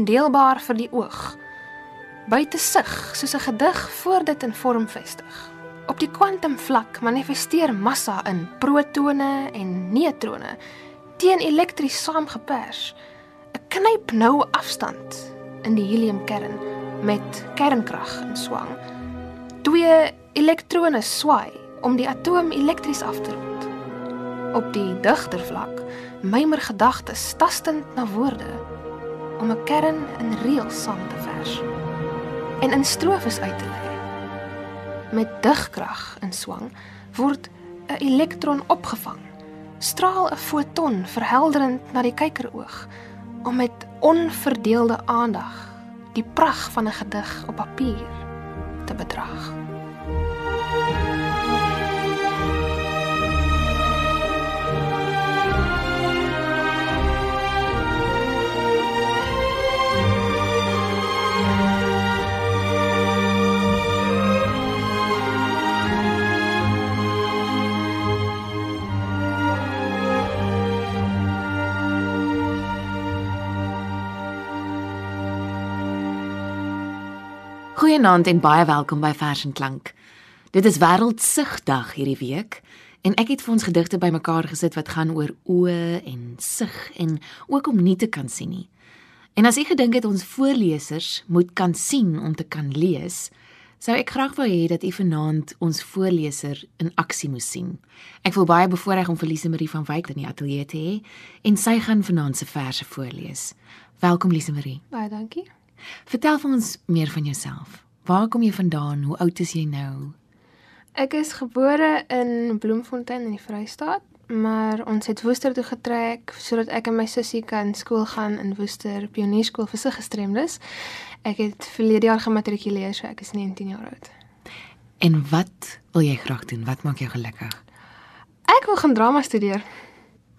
ondeelbaar vir die oog. Buite sig, soos 'n gedig voor dit in vorm vestig. Op die kwantumvlak manifesteer massa in protone en neutrone teen elektries saamgepers. 'n Knyp nou afstand in die heliumkern met kernkrag in swang. Twee elektrone swaai om die atoom elektries af te rond. Op die digter vlak mymer gedagtes tastend na woorde om 'n kern in reëls saam te vers en in strofes uit te lê. Met digkrag in swang word 'n elektron opgevang. Straal 'n foton verhelderend na die kykeroog om met onverdeelde aandag die pragt van 'n gedig op papier te bedrag. Goeienaand en baie welkom by Vers en Klank. Dit is Wêreldsigdag hierdie week en ek het vir ons gedigte bymekaar gesit wat gaan oor oë en sig en ook om nie te kan sien nie. En as ek gedink het ons voorlesers moet kan sien om te kan lees, sou ek graag wou hê dat u vanaand ons voorleser in aksie moes sien. Ek voel baie bevoorreg om Felice Marie van Wyk in die ateljee te hê en sy gaan vanaand se verse voorlees. Welkom Lise Marie. Baie dankie. Vertel vir ons meer van jouself. Waar kom jy vandaan? Hoe oud is jy nou? Ek is gebore in Bloemfontein in die Vrystaat, maar ons het Woester toe getrek sodat ek en my sussie kan skool gaan in Woester Pionierskool vir sig gestremdes. Ek het verlede jaar gematrikuleer, so ek is 19 jaar oud. En wat wil jy graag doen? Wat maak jou gelukkig? Ek wil gaan drama studeer.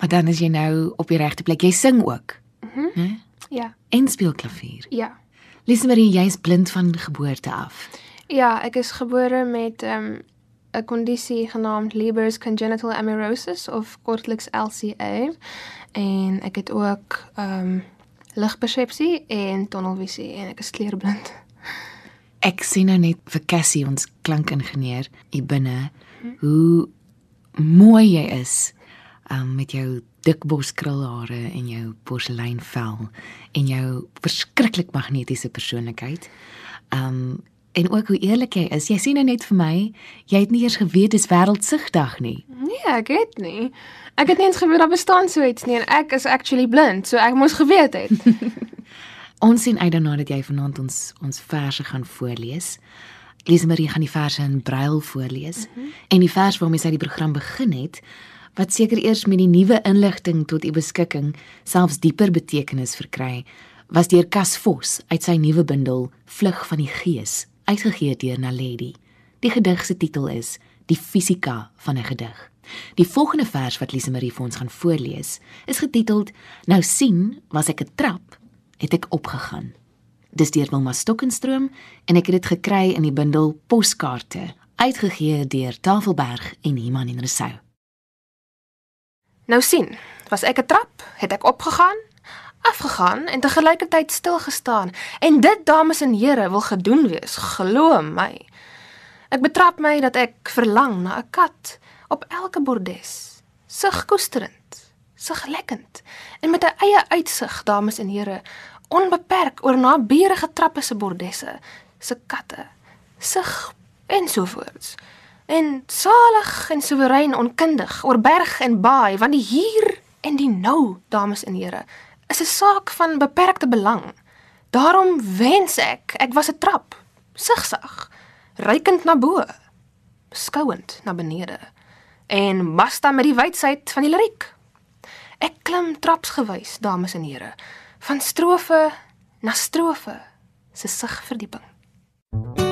Maar dan is jy nou op die regte plek. Jy sing ook. Mhm. Né? Ja. En speel klavier. Ja. Lise Marie, jy's blind van geboorte af. Ja, ek is gebore met 'n um, kondisie genaamd Leber's congenital amaurosis of kortliks LCA en ek het ook ehm um, ligpersepsie en tunnelvisie en ek is kleurblind. Ek sien nou net vir Cassie ons klankingenieur hier binne hoe mooi jy is um, met jou dik boskrulhare en jou porseleinvel en jou verskriklik magnetiese persoonlikheid. Um en ook hoe eerlik jy is. Jy sien nou net vir my, jy het nie eers geweet dis wêreldsigdag nie. Nee, ek weet nie. Ek het nie eens geweet daar bestaan so iets nie en ek is actually blind, so ek moes geweet het. Ons sien uit daarna dat jy vanaand ons ons verse gaan voorlees. Lise Marie gaan die verse in brail voorlees mm -hmm. en die vers waarmee sy die program begin het wat seker eers met die nuwe inligting tot u beskikking selfs dieper betekenis verkry was deur Cas Vos uit sy nuwe bundel Vlug van die Gees uitgegee deur Naledi. Die gedig se titel is Die fisika van 'n gedig. Die volgende vers wat Lise Marie vir ons gaan voorlees is getiteld Nou sien was ek 'n trap het ek opgegaan. Dis deur Wilma Stokkenstroom en ek het dit gekry in die bundel Poskaarte uitgegee deur Tafelberg en Iman en Resou. Nou sien, was ek 'n trap, het ek opgegaan, afgegaan en te gelykertyd stil gestaan. En dit, dames en here, wil gedoen wees, glo my. Ek betrap my dat ek verlang na 'n kat op elke bordes, sig koesterend, sig lekkend en met 'n eie uitsig, dames en here, onbeperk oor na bure getrappe se bordesse, se katte, sig ensovoorts en salig en soewerein onkundig oor berg en baai want die hier en die nou dames en here is 'n saak van beperkte belang. Daarom wens ek ek was 'n trap sigsag rykend na bo skouend na benede en basta met die wysheid van die liriek. Ek klim trapsgewys dames en here van strofe na strofe se sig verdieping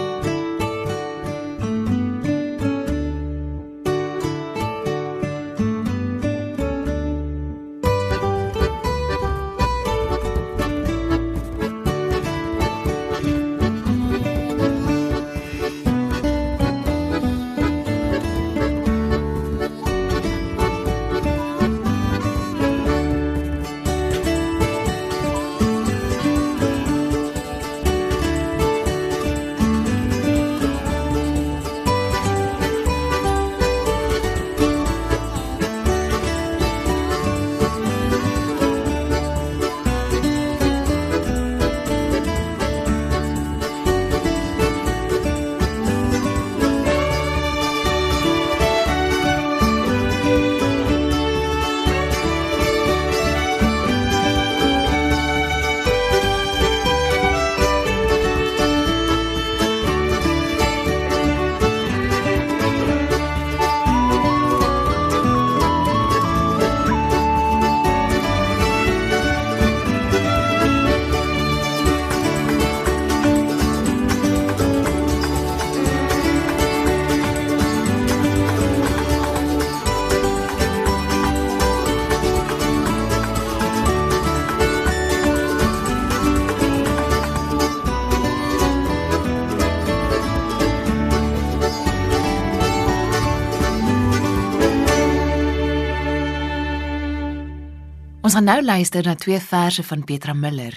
Ons gaan nou luister na twee verse van Petra Miller,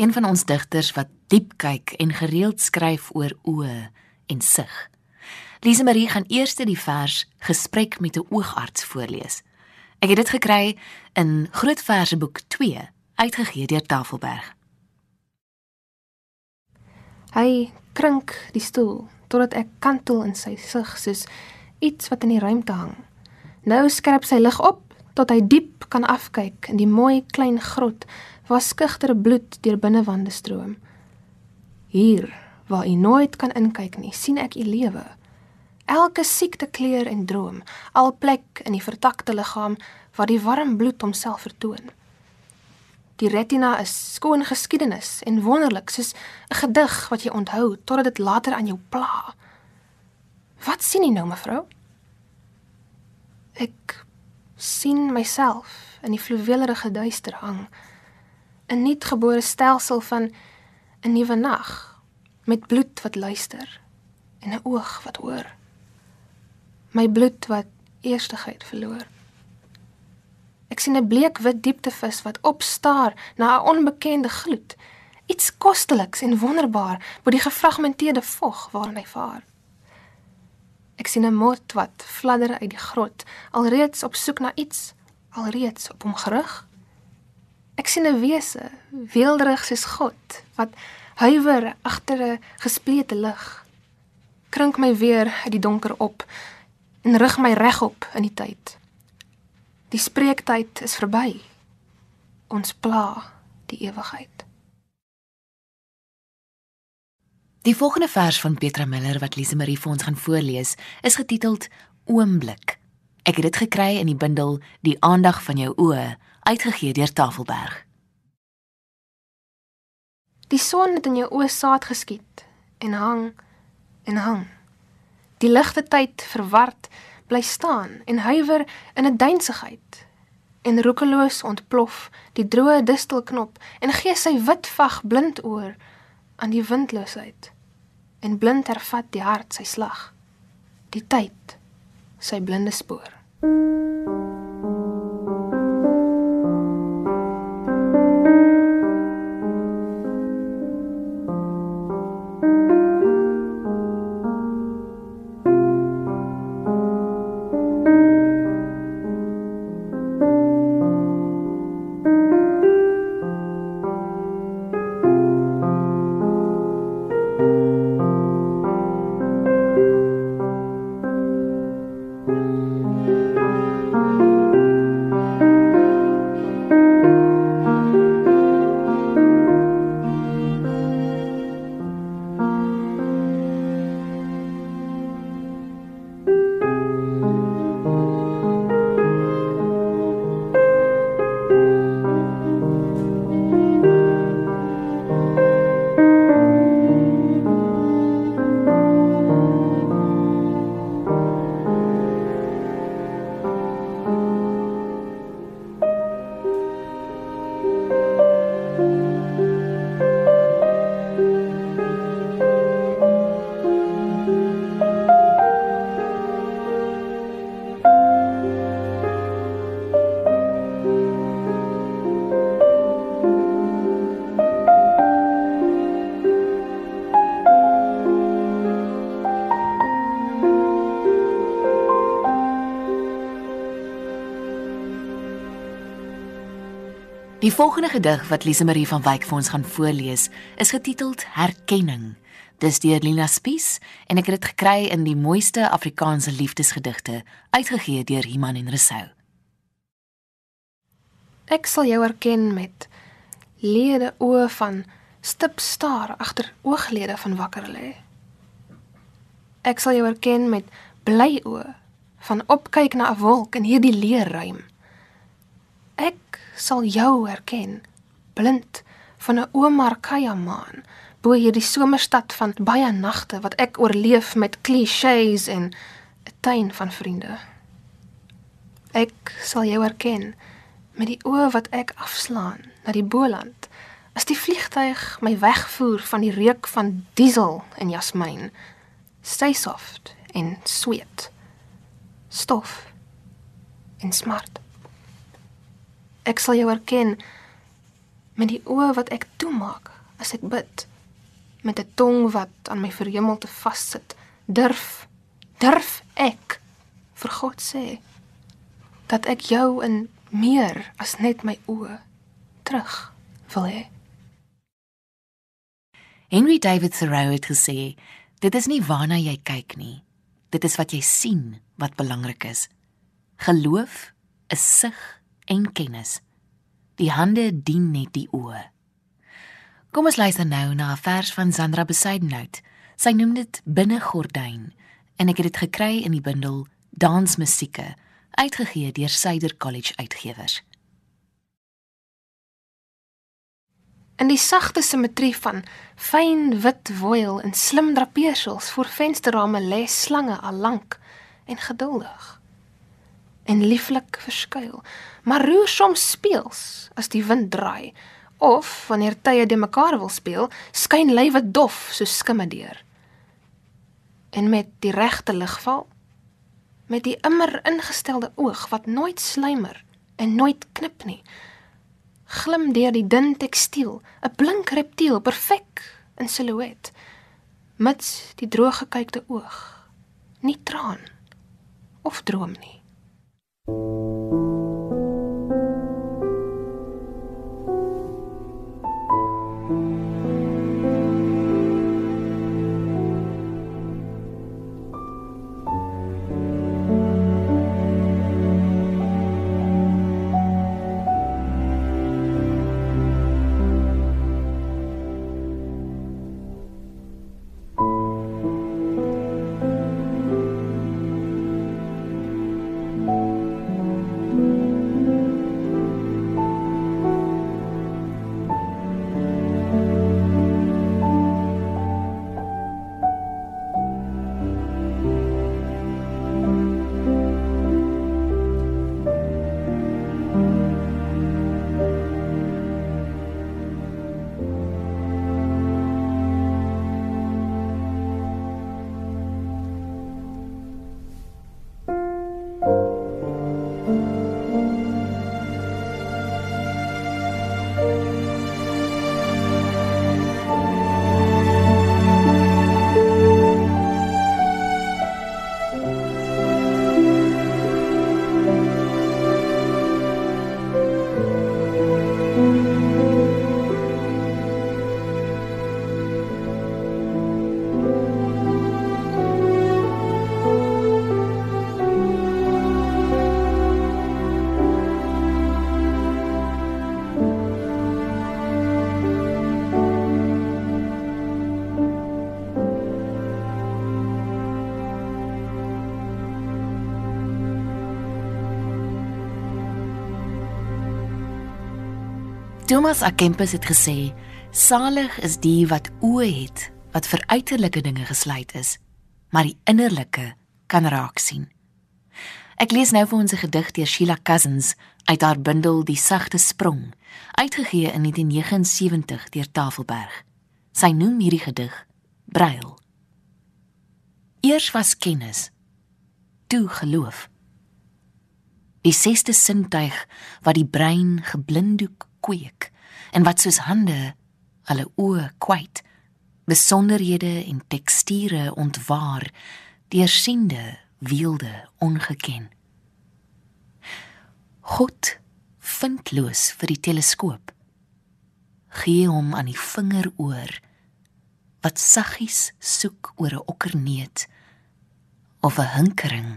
een van ons digters wat diep kyk en gereeld skryf oor oë en sig. Lise Marie gaan eers die vers Gesprek met 'n oogarts voorlees. Ek het dit gekry in Groot Verseboek 2, uitgegee deur Tafelberg. Hy krink die stoel totdat ek kantel in sy sig soos iets wat in die ruimte hang. Nou skerp sy lig op tot hy diep kan afkyk in die mooi klein grot waar skugtere bloed deur binnewande stroom. Hier waar u nooit kan inkyk nie, sien ek u lewe. Elke siekte kleur en droom, al plek in die vertakte liggaam waar die warm bloed homself vertoon. Die retina is skoon geskiedenis en wonderlik soos 'n gedig wat jy onthou totdat dit later aan jou pla. Wat sien jy nou, mevrou? Ek sien myself in die fluwelerige duister hang. 'n Nuutgebore stelsel van 'n nuwe nag met bloed wat luister en 'n oog wat hoor. My bloed wat eerstigheid verloor. Ek sien 'n bleekwit dieptevis wat opstaar na 'n onbekende gloed. Iets kosteliks en wonderbaar bo die gefragmenteerde vog waarin hy vaar. Ek sien 'n mot wat fladder uit die grot, alreeds op soek na iets, alreeds op hom gerig. Ek sien 'n wese, weelderig soos God, wat huiwer agter 'n gesplete lig. Krink my weer uit die donker op en rig my regop in die tyd. Die spreektyd is verby. Ons pla die ewigheid. Die volgende vers van Petra Miller wat Lise Marie vir ons gaan voorlees, is getiteld Oomblik. Ek het dit gekry in die bundel Die aandag van jou oë, uitgegee deur Tafelberg. Die son het in jou oë saad geskiet en hang en hang. Die ligte tyd verward bly staan en huiwer in 'n duinsigheid en roekeloos ontplof die droë distelknop en gee sy wit vag blind oor aan die windloosheid en blind hervat die hart sy slag. Die tyd sy blinde spoor Die volgende gedig wat Lise Marie van Wyk vir ons gaan voorlees, is getiteld Herkenning. Dis deur Lina Spies en ek het dit gekry in die mooiste Afrikaanse liefdesgedigte, uitgegee deur Iman en Resou. Ek sal jou herken met lede oë van stip staar agter ooglede van wakker lê. Ek sal jou herken met bly oë van opkyk na 'n wolk in hierdie leë ruim. Ek sal jou herken, blind van 'n Omarkaya maan, bo hierdie somerstad van baie nagte wat ek oorleef met klisjées en 'n tuin van vriende. Ek sal jou herken met die oë wat ek afslaan na die Boland. As die vliegtyg my wegvoer van die reuk van diesel en jasmyn, stay soft en sweet. Stof en smart. Ek sal jou erken met die oë wat ek toemaak as ek bid, met 'n tong wat aan my verhemelte vassit. Durf, durf ek vir God sê dat ek jou in meer as net my oë terug wil hê. Henry David Thoreau het gesê, dit is nie waarna jy kyk nie. Dit is wat jy sien wat belangrik is. Geloof is sig en kennis. Die hande dien net die oë. Kom ons luister nou na 'n vers van Sandra Besuidenhout. Sy noem dit Binnegordyn en ek het dit gekry in die bundel Dansmusieke, uitgegee deur Suider College Uitgewers. In die sagte simmetrie van fyn wit woil en slim drapeersels voor vensterrame lê slange al lank en geduldig en lieflik verskuil, maar roer soms speels as die wind draai of wanneer tye de mekaar wil speel, skyn lywe dof so skimme deur. En met die regte ligval, met die immer ingestelde oog wat nooit slymer en nooit knip nie, glim deur die dun tekstiel, 'n blink reptiel perfek in silhouet, mits die droog gekykte oog nie traan of droom nie. Thomas A Kempis het gesê: "Salig is die wat oë het wat vir uiterlike dinge gesluit is, maar die innerlike kan raak sien." Ek lees nou vir ons 'n gedig deur Sheila Cousins uit haar bundel Die sagte sprong, uitgegee in 1979 deur Tafelberg. Sy noem hierdie gedig Brail. Eers was kennis, toe geloof. Die sesde sintuig wat die brein geblinddoek kweek en wat soos hande hulle oë kwyt besonderhede en teksture ontwaar deursiende wielde ongeken. God vindloos vir die teleskoop gee hom aan die vinger oor wat saggies soek oor 'n okkerneet of 'n hinkering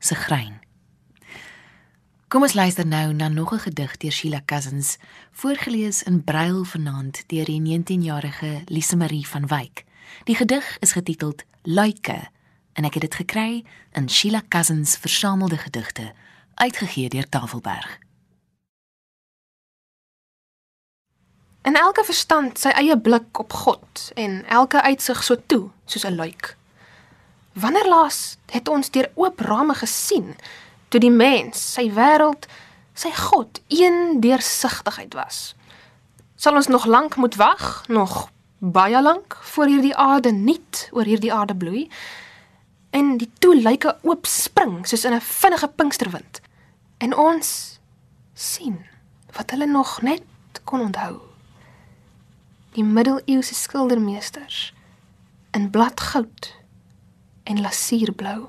se grein Kom ons luister nou na nog 'n gedig deur Sheila Cousins, voorgeles in Braille vanaand deur die 19-jarige Lise Marie van Wyk. Die gedig is getiteld Luike en ek het dit gekry in Sheila Cousins Versamelde Gedigte, uitgegee deur Tafelberg. En elke verstand sy eie blik op God en elke uitsig so toe soos 'n luik. Wanneer laas het ons deur oop rame gesien? Toe die mens, sy wêreld, sy God een deursigtigheid was. Sal ons nog lank moet wag, nog baie lank voor hierdie aarde nuut oor hierdie aarde bloei en die toelyke oop spring soos in 'n vinnige pinksterwind en ons sien wat hulle nog net kon onthou. Die middeleeuse skildermeesters in bladgoud en lasuurblou.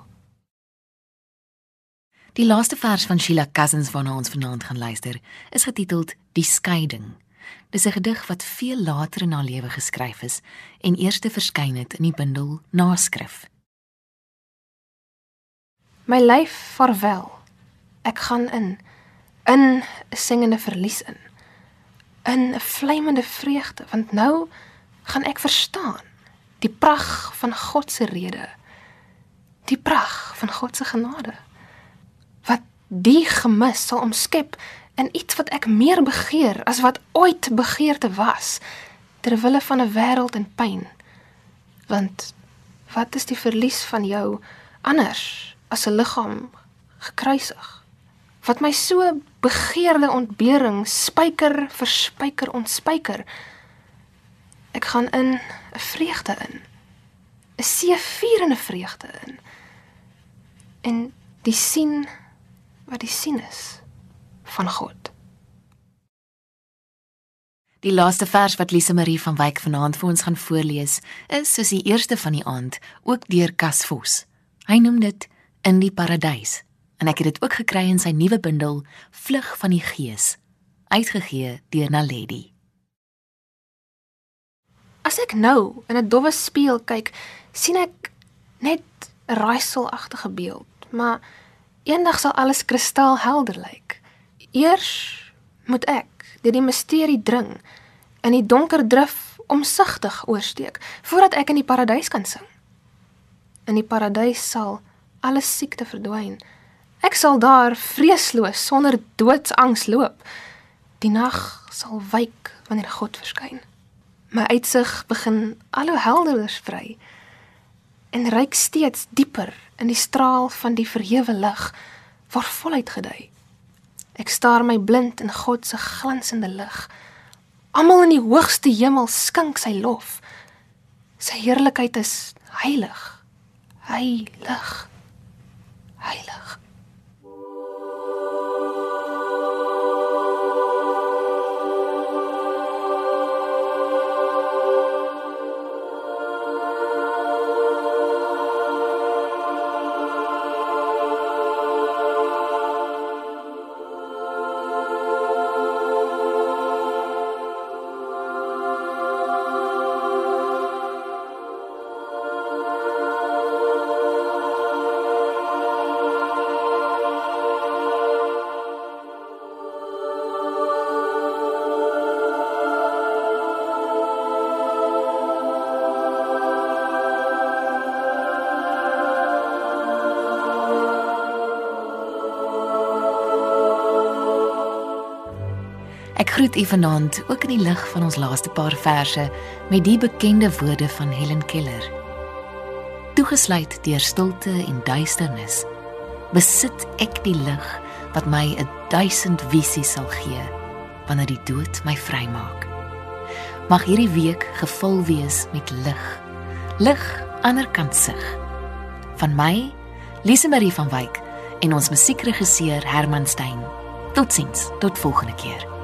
Die laaste vers van Sheila Cousins waarna ons vanaand gaan luister, is getiteld Die skeiding. Dis 'n gedig wat veel later in haar lewe geskryf is en eers te verskyn het in die bundel Naskrif. My lyf vaarwel. Ek gaan in in 'n singende verlies in. In 'n vlamende vreugde, want nou gaan ek verstaan die pragt van God se rede. Die pragt van God se genade. Wat die gemis sal omskep in iets wat ek meer begeer as wat ooit begeerte was ter wille van 'n wêreld in pyn. Want wat is die verlies van jou anders as 'n liggaam gekruisig? Wat my so begeerde ontbering spyker vir spyker ontspyker. Ek gaan in 'n vreugde in. 'n Seevierende vreugde in. En die sien wat die sien is van God. Die laaste vers wat Lise Marie van Wyk vanaand vir ons gaan voorlees, is soos die eerste van die aand, ook deur Cas Vos. Hy noem dit In die Paradys en ek het dit ook gekry in sy nuwe bundel Vlug van die Gees, uitgegee deur Naledi. As ek nou in 'n dowwe spieël kyk, sien ek net 'n raaiselagtige beeld, maar eendag sal alles kristalhelder lyk. Eers moet ek deur die misterie dring in die donker drif omsigtig oorsteek voordat ek in die paradys kan sing. In die paradys sal alle siekte verdwyn. Ek sal daar vreesloos sonder doodsangs loop. Die nag sal wyk wanneer God verskyn. My uitsig begin al hoe helderder sprei en reik steeds dieper in die straal van die verhewe lig waar voluit gedui. Ek staar my blind in God se glansende lig. Almal in die hoogste hemel skink sy lof. Sy heerlikheid is heilig. Heilig. Heilig. Groet u vanaand ook in die lig van ons laaste paar verse met die bekende woorde van Helen Keller. Toegesluit deur stilte en duisternis, besit ek die lig wat my 'n duisend visies sal gee wanneer die dood my vrymaak. Mag hierdie week gevul wees met lig. Lig aanderkant sig. Van my, Lise Marie van Wyk en ons musiekregisseur Herman Stein. Totsiens, tot volgende keer.